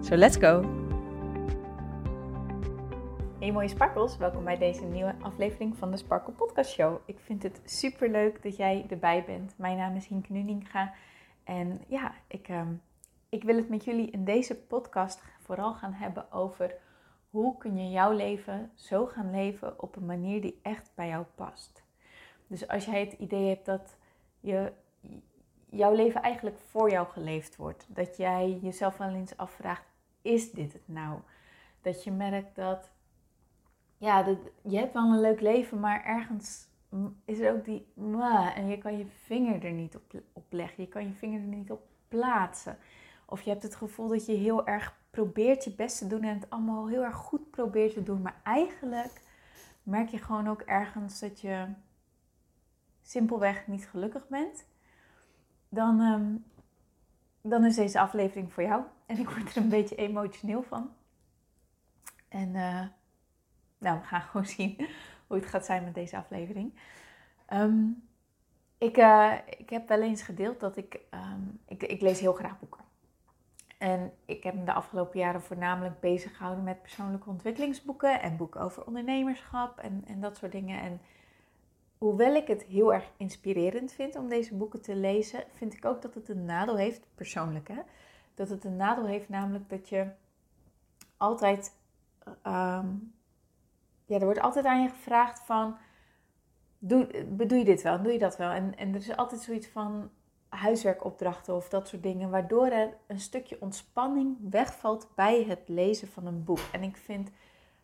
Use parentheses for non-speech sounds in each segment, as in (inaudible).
So let's go! Hey mooie sparkles, welkom bij deze nieuwe aflevering van de Sparkle Podcast Show. Ik vind het super leuk dat jij erbij bent. Mijn naam is Hienke Nuninga en ja, ik, ehm, ik wil het met jullie in deze podcast vooral gaan hebben over hoe kun je jouw leven zo gaan leven op een manier die echt bij jou past. Dus als jij het idee hebt dat je, jouw leven eigenlijk voor jou geleefd wordt, dat jij jezelf wel eens afvraagt, is dit het nou? Dat je merkt dat, ja, dat, je hebt wel een leuk leven, maar ergens is er ook die, en je kan je vinger er niet op, leggen, je kan je vinger er niet op plaatsen. Of je hebt het gevoel dat je heel erg probeert je best te doen en het allemaal heel erg goed probeert te doen, maar eigenlijk merk je gewoon ook ergens dat je simpelweg niet gelukkig bent, dan, ehm, dan is deze aflevering voor jou. En ik word er een beetje emotioneel van. En uh, nou, we gaan (laughs) gewoon zien hoe het gaat zijn met deze aflevering. Ehm, ik, uh, ik heb wel eens gedeeld dat ik, um, ik, ik lees heel graag boeken. En ik heb me de afgelopen jaren voornamelijk bezig gehouden met persoonlijke ontwikkelingsboeken en boeken over ondernemerschap en, en dat soort dingen. En hoewel ik het heel erg inspirerend vind om deze boeken te lezen, vind ik ook dat het een nadeel heeft, persoonlijk hè, dat het een nadeel heeft, namelijk dat je altijd, um, ja, er wordt altijd aan je gevraagd van, doe, bedoel je dit wel, doe je dat wel? En, en er is altijd zoiets van huiswerkopdrachten of dat soort dingen, waardoor er een stukje ontspanning wegvalt bij het lezen van een boek. En ik vind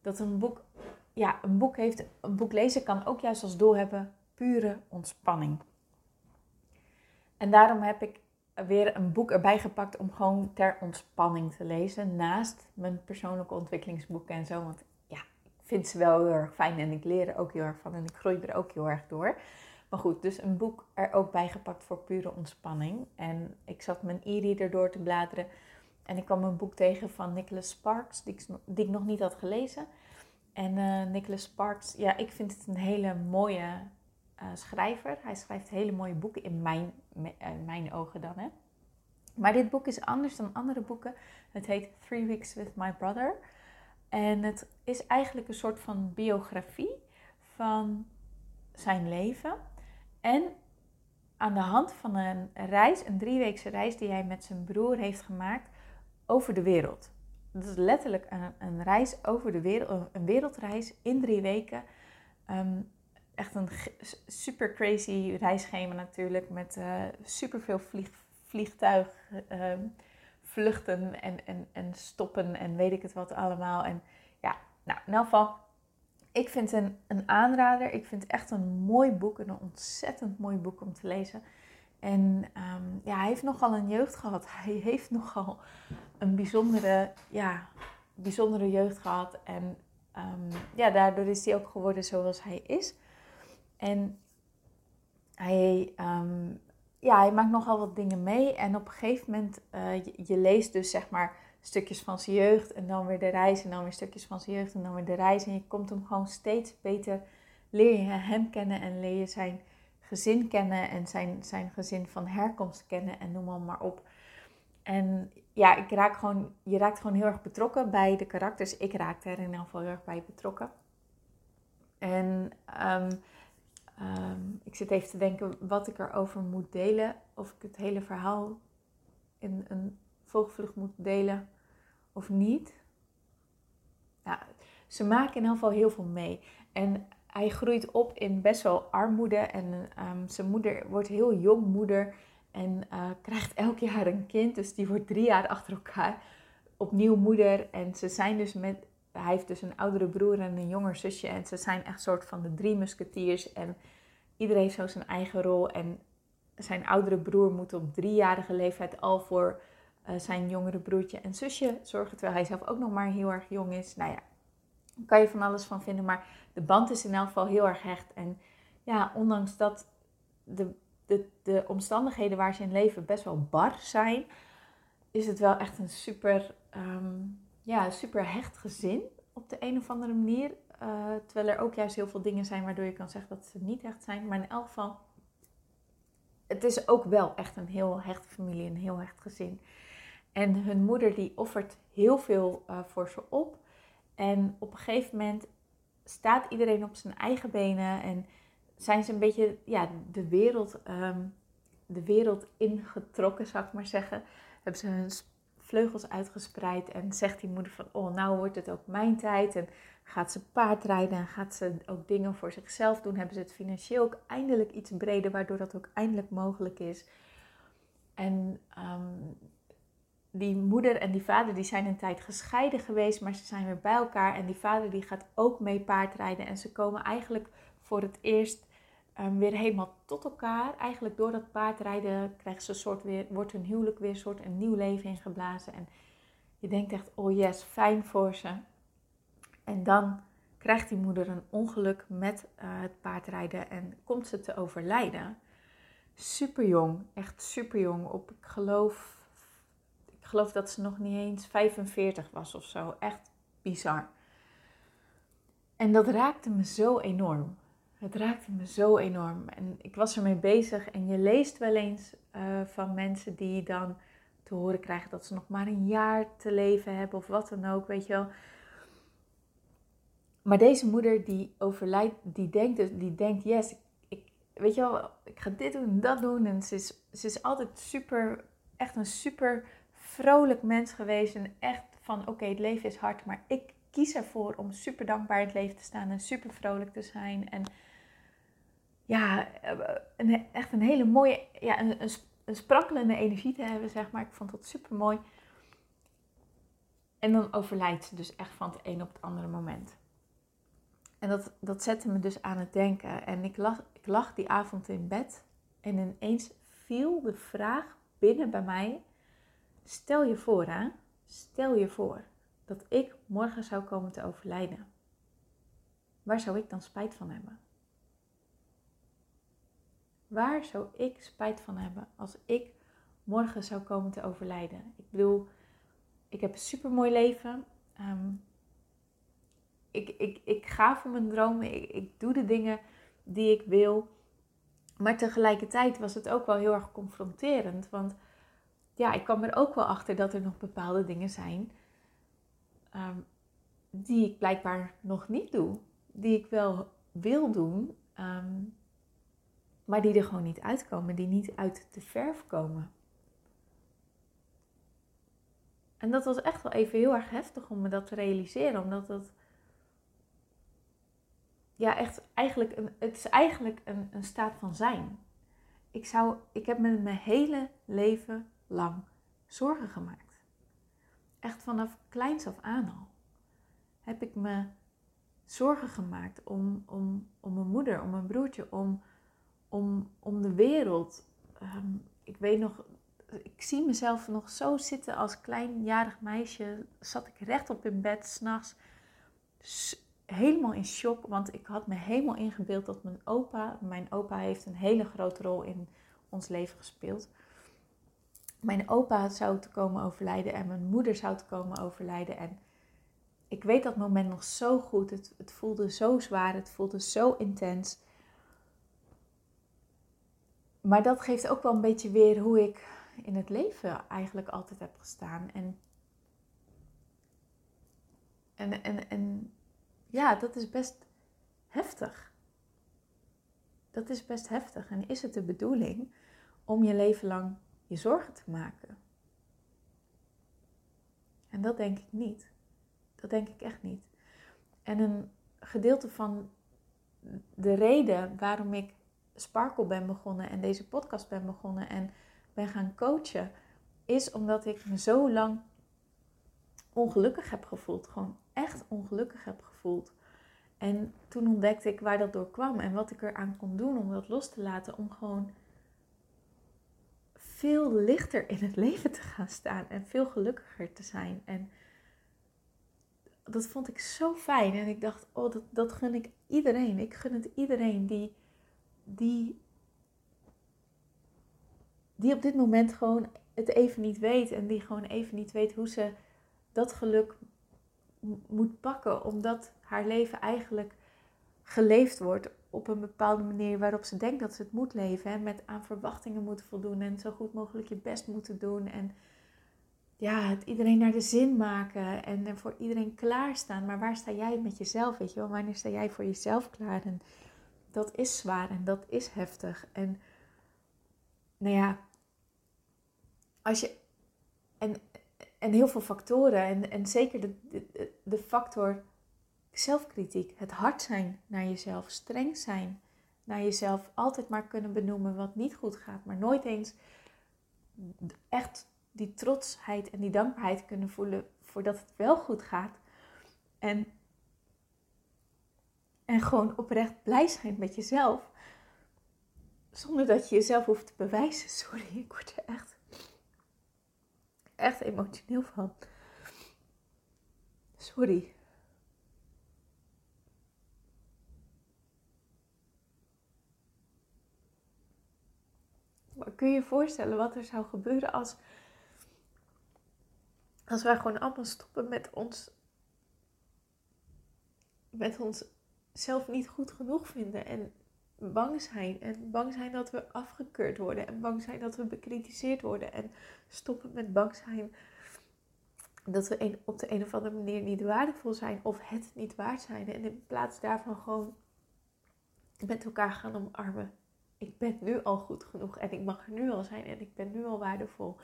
dat een boek ja, een boek, heeft, een boek lezen kan ook juist als doel hebben pure ontspanning. En daarom heb ik weer een boek erbij gepakt om gewoon ter ontspanning te lezen. Naast mijn persoonlijke ontwikkelingsboeken en zo. Want ja, ik vind ze wel heel erg fijn en ik leer er ook heel erg van en ik groei er ook heel erg door. Maar goed, dus een boek er ook bij gepakt voor pure ontspanning. En ik zat mijn e-reader door te bladeren. En ik kwam een boek tegen van Nicholas Sparks, die ik, nog niet had gelezen. En uh, Nicholas Sparks, ja, ik vind het een hele mooie uh, schrijver. Hij schrijft hele mooie boeken in mijn, eh, mijn ogen dan. Hè. Maar dit boek is anders dan andere boeken. Het heet Three Weeks with My Brother. En het is eigenlijk een soort van biografie van zijn leven. En aan de hand van een reis, een drieweekse reis die hij met zijn broer heeft gemaakt over de wereld. Dat is letterlijk een, een reis over de wereld, een wereldreis in drie weken. Um, echt een super crazy reisschema natuurlijk, met uh, super veel vlieg, vliegtuig, um, vluchten en, en, en stoppen en weet ik het wat allemaal. En ja, nou, in elk geval, ik vind een, een aanrader. Ik vind het echt een mooi boek, een ontzettend mooi boek om te lezen. En um, ja, hij heeft nogal een jeugd gehad. (laughs) Hij heeft nogal een bijzondere, ja, bijzondere jeugd gehad. En um, ja, daardoor is hij ook geworden zoals hij is. En hij, um, ja, hij maakt nogal wat dingen mee. En op een gegeven moment, uh, je, leest dus zeg maar stukjes van zijn jeugd. En dan weer de reis. En dan weer stukjes van zijn jeugd. En dan weer de reis. En je komt hem gewoon steeds beter, leer je hem kennen. En leer je zijn gezin kennen. En zijn, zijn gezin van herkomst kennen. En noem maar, maar op. En ja, ik raak gewoon, je raakt gewoon heel erg betrokken bij de karakters. Ik raakte er in ieder geval heel erg bij betrokken. En um, um, ik zit even te denken wat ik erover moet delen. Of ik het hele verhaal in een volgvlucht moet delen of niet. Ja, ze maken in ieder geval heel veel mee. En hij groeit op in best wel armoede. En um, zijn moeder wordt heel jong moeder. En uh, krijgt elk jaar een kind. Dus die wordt drie jaar achter elkaar opnieuw moeder. En ze zijn dus met. Hij heeft dus een oudere broer en een jonger zusje. En ze zijn echt soort van de drie musketiers. En iedereen heeft zo zijn eigen rol. En zijn oudere broer moet op driejarige leeftijd al voor zijn jongere broertje en zusje zorgen, terwijl hij zelf ook nog maar heel erg jong is. Nou ja, daar kan je van alles van vinden, maar de band is in elk geval heel erg hecht. En ja, ondanks dat de, de, de omstandigheden waar ze in leven best wel bar zijn, is het wel echt een super, ehm, ja, super hecht gezin op de een of andere manier. Uh, terwijl er ook juist heel veel dingen zijn waardoor je kan zeggen dat ze niet echt zijn. Maar in elk geval, het is ook wel echt een heel hechte familie, een heel hecht gezin. En hun moeder die offert heel veel uh, voor ze op. En op een gegeven moment staat iedereen op zijn eigen benen en zijn ze een beetje ja, de, wereld, um, de wereld ingetrokken, zou ik maar zeggen. Hebben ze hun vleugels uitgespreid en zegt die moeder van, oh nou wordt het ook mijn tijd. En gaat ze paardrijden en gaat ze ook dingen voor zichzelf doen. Hebben ze het financieel ook eindelijk iets breder, waardoor dat ook eindelijk mogelijk is. En um, die moeder en die vader die zijn een tijd gescheiden geweest, maar ze zijn weer bij elkaar. En die vader die gaat ook mee paardrijden. En ze komen eigenlijk voor het eerst um, weer helemaal tot elkaar. Eigenlijk door dat paardrijden krijgen ze soort weer, wordt hun huwelijk weer soort een nieuw leven ingeblazen. En je denkt echt, oh yes, fijn voor ze. En dan krijgt die moeder een ongeluk met uh, het paardrijden en komt ze te overlijden. Super jong, echt super jong. Op, ik geloof geloof dat ze nog niet eens 45 was of zo. Echt bizar. En dat raakte me zo enorm. Het raakte me zo enorm. En ik was ermee bezig. En je leest wel eens uh, van mensen die dan te horen krijgen dat ze nog maar een jaar te leven hebben of wat dan ook, weet je wel. Maar deze moeder die overlijdt, die denkt, dus, die denkt yes, ik, weet je wel, ik ga dit doen, dat doen. En ze is, ze is altijd super, echt een super vrolijk mens geweest. En echt van oké, het leven is hard, maar ik kies ervoor om super dankbaar in het leven te staan en super vrolijk te zijn. En ja, een, echt een hele mooie, ja, een, een, een sprankelende energie te hebben, zeg maar. Ik vond dat super mooi. En dan overlijdt ze dus echt van het een op het andere moment. En dat, dat zette me dus aan het denken. En ik lag, ik lag die avond in bed en ineens viel de vraag binnen bij mij: Stel je voor, hè? Stel je voor dat ik morgen zou komen te overlijden. Waar zou ik dan spijt van hebben? Waar zou ik spijt van hebben als ik morgen zou komen te overlijden? Ik bedoel, ik heb een super mooi leven. Ehm, ik, ik, ik ga voor mijn dromen. Ik, ik doe de dingen die ik wil. Maar tegelijkertijd was het ook wel heel erg confronterend. Want ja, ik kwam er ook wel achter dat er nog bepaalde dingen zijn ehm, die ik blijkbaar nog niet doe. Die ik wel wil doen, ehm, maar die er gewoon niet uitkomen, die niet uit de verf komen. En dat was echt wel even heel erg heftig om me dat te realiseren, omdat dat ja, echt eigenlijk een, het is eigenlijk een, een staat van zijn. Ik, zou, ik heb me mijn hele leven lang zorgen gemaakt. Echt vanaf kleins af aan al heb ik me zorgen gemaakt om, om, om mijn moeder, om mijn broertje, om, om, om de wereld. Ehm, ik weet nog, ik zie mezelf nog zo zitten als kleinjarig meisje. Zat ik rechtop in bed s'nachts, helemaal in shock, want ik had me helemaal ingebeeld dat mijn opa, mijn opa heeft een hele grote rol in ons leven gespeeld mijn opa zou te komen overlijden en mijn moeder zou te komen overlijden. En ik weet dat moment nog zo goed. Het, het voelde zo zwaar, het voelde zo intens. Maar dat geeft ook wel een beetje weer hoe ik in het leven eigenlijk altijd heb gestaan. En, en, en, ja, dat is best heftig. Dat is best heftig. En is het de bedoeling om je leven lang je zorgen te maken. En dat denk ik niet. Dat denk ik echt niet. En een gedeelte van de reden waarom ik Sparkle ben begonnen en deze podcast ben begonnen en ben gaan coachen, is omdat ik me zo lang ongelukkig heb gevoeld. Gewoon echt ongelukkig heb gevoeld. En toen ontdekte ik waar dat door kwam en wat ik eraan kon doen om dat los te laten. Om gewoon veel lichter in het leven te gaan staan en veel gelukkiger te zijn. En dat vond ik zo fijn. En ik dacht, oh, dat, dat gun ik iedereen. Ik gun het iedereen die, die, die op dit moment gewoon het even niet weet. En die gewoon even niet weet hoe ze dat geluk moet pakken. Omdat haar leven eigenlijk geleefd wordt op een bepaalde manier waarop ze denkt dat ze het moet leven. Hè? Met aan verwachtingen moeten voldoen en zo goed mogelijk je best moeten doen. En ja, het iedereen naar de zin maken en voor iedereen klaarstaan. Maar waar sta jij met jezelf? Weet je wel, wanneer sta jij voor jezelf klaar? En dat is zwaar en dat is heftig. En nou ja, als je. En, en heel veel factoren. En, en zeker de, de, de factor zelfkritiek. Het hard zijn naar jezelf. Streng zijn naar jezelf. Altijd maar kunnen benoemen wat niet goed gaat. Maar nooit eens echt die trotsheid en die dankbaarheid kunnen voelen voordat het wel goed gaat. En, en gewoon oprecht blij zijn met jezelf. Zonder dat je jezelf hoeft te bewijzen. (laughs) Sorry, ik word er echt, echt emotioneel van. Sorry. Maar kun je je voorstellen wat er zou gebeuren als als wij gewoon allemaal stoppen met ons, met ons zelf niet goed genoeg vinden en bang zijn. En bang zijn dat we afgekeurd worden. En bang zijn dat we bekritiseerd worden. En stoppen met bang zijn dat we op de een of andere manier niet waardevol zijn of het niet waard zijn. En in plaats daarvan gewoon met elkaar gaan omarmen. Ik ben nu al goed genoeg en ik mag er nu al zijn en ik ben nu al waardevol.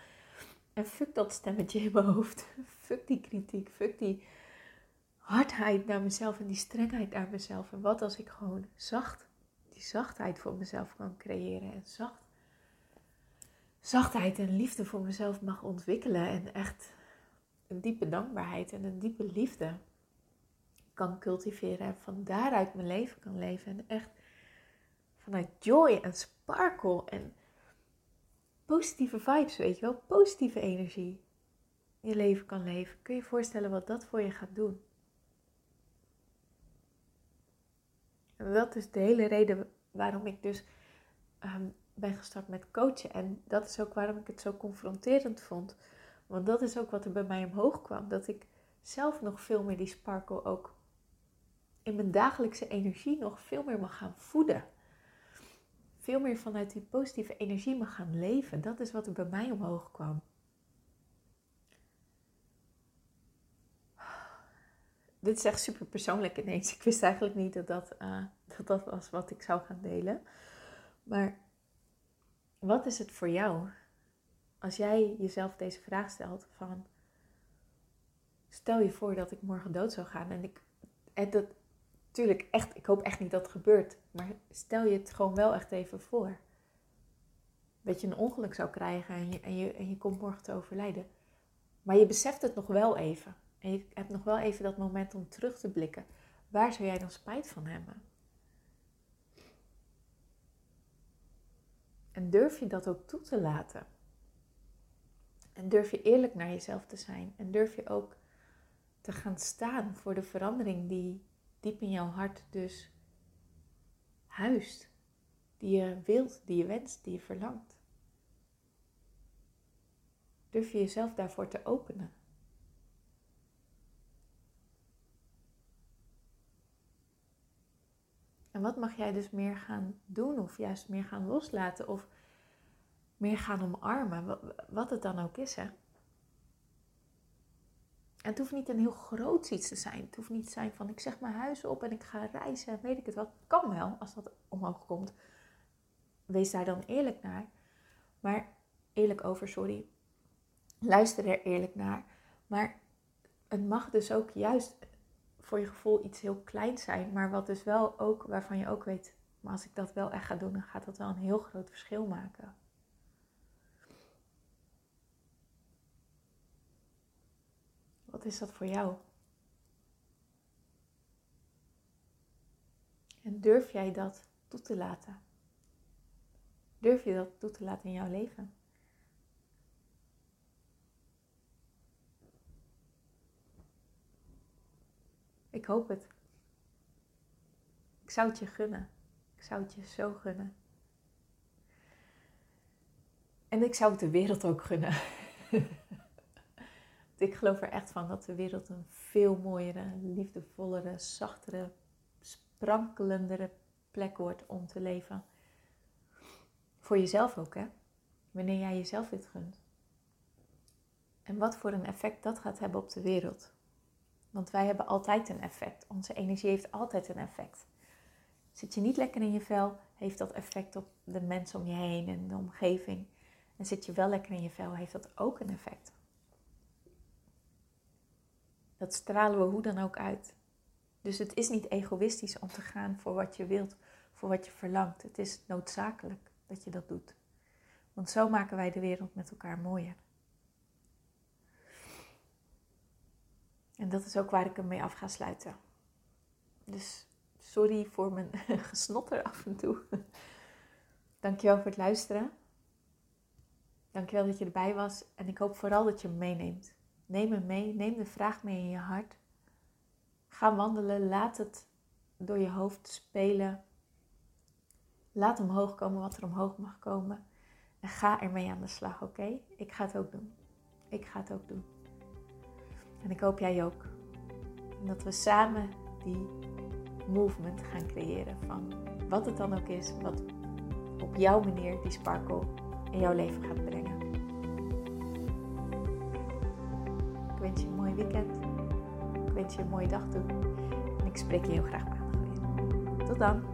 En fuck dat stemmetje in mijn hoofd. (laughs) Fuck die kritiek. Fuck die hardheid naar mezelf en die strengheid naar mezelf. En wat als ik gewoon zacht, die zachtheid voor mezelf kan creëren. En zacht, zachtheid en liefde voor mezelf mag ontwikkelen. En echt een diepe dankbaarheid en een diepe liefde kan cultiveren. En van daaruit mijn leven kan leven. En echt vanuit joy en sparkle en positieve vibes, weet je wel, positieve energie je leven kan leven. Kun je je voorstellen wat dat voor je gaat doen? Dat is de hele reden waarom ik dus ehm, ben gestart met coachen. En dat is ook waarom ik het zo confronterend vond. Want dat is ook wat er bij mij omhoog kwam. Dat ik zelf nog veel meer die sparkle ook in mijn dagelijkse energie nog veel meer mag gaan voeden veel meer vanuit die positieve energie mag gaan leven. Dat is wat er bij mij omhoog kwam. Dit is echt super persoonlijk ineens. Ik wist eigenlijk niet dat dat, uh, dat dat was wat ik zou gaan delen. Maar wat is het voor jou? Als jij jezelf deze vraag stelt van... Stel je voor dat ik morgen dood zou gaan en ik... Dat, tuurlijk, echt, ik hoop echt niet dat het gebeurt. Maar stel je het gewoon wel echt even voor. Dat je een ongeluk zou krijgen en je, en je, en je komt morgen te overlijden. Maar je beseft het nog wel even. En je hebt nog wel even dat moment om terug te blikken. Waar zou jij dan spijt van hebben? En durf je dat ook toe te laten? En durf je eerlijk naar jezelf te zijn? En durf je ook te gaan staan voor de verandering die diep in jouw hart dus huist. Die je wilt, die je wenst, die je verlangt. Durf je jezelf daarvoor te openen. En wat mag jij dus meer gaan doen of juist meer gaan loslaten of meer gaan omarmen, wat het dan ook is hè. En het hoeft niet een heel groot iets te zijn. Het hoeft niet te zijn van ik zeg mijn huis op en ik ga reizen en weet ik het wat. Kan wel als dat omhoog komt. Wees daar dan eerlijk naar. Maar eerlijk over, sorry. Luister er eerlijk naar. Maar het mag dus ook juist voor je gevoel iets heel kleins zijn. Maar wat dus wel ook, waarvan je ook weet, maar als ik dat wel echt ga doen, dan gaat dat wel een heel groot verschil maken. Wat is dat voor jou? En durf jij dat toe te laten? Durf je dat toe te laten in jouw leven? Ik hoop het. Ik zou het je gunnen. Ik zou het je zo gunnen. En ik zou het de wereld ook gunnen. (laughs) ik geloof er echt van dat de wereld een veel mooiere, liefdevollere, zachtere, sprankelendere plek wordt om te leven. Voor jezelf ook, hè? Wanneer jij jezelf dit gunt. En wat voor een effect dat gaat hebben op de wereld. Want wij hebben altijd een effect. Onze energie heeft altijd een effect. Zit je niet lekker in je vel, heeft dat effect op de mensen om je heen en de omgeving. En zit je wel lekker in je vel, heeft dat ook een effect. Dat stralen we hoe dan ook uit. Dus het is niet egoïstisch om te gaan voor wat je wilt, voor wat je verlangt. Het is noodzakelijk dat je dat doet. Want zo maken wij de wereld met elkaar mooier. En dat is ook waar ik hem mee af ga sluiten. Dus sorry voor mijn (laughs) gesnotter af en toe. (laughs) Dankjewel voor het luisteren. Dankjewel dat je erbij was. En ik hoop vooral dat je hem meeneemt. Neem hem mee. Neem de vraag mee in je hart. Ga wandelen. Laat het door je hoofd spelen. Laat omhoog komen wat er omhoog mag komen. En ga ermee aan de slag, oké? Ik ga het ook doen. Ik ga het ook doen. En ik hoop jij ook. Dat we samen die movement gaan creëren van wat het dan ook is, wat op jouw manier die sparkle in jouw leven gaat brengen. Ik wens je een mooi weekend. Ik wens je een mooie dag toe. En ik spreek je heel graag maandag weer. Tot dan.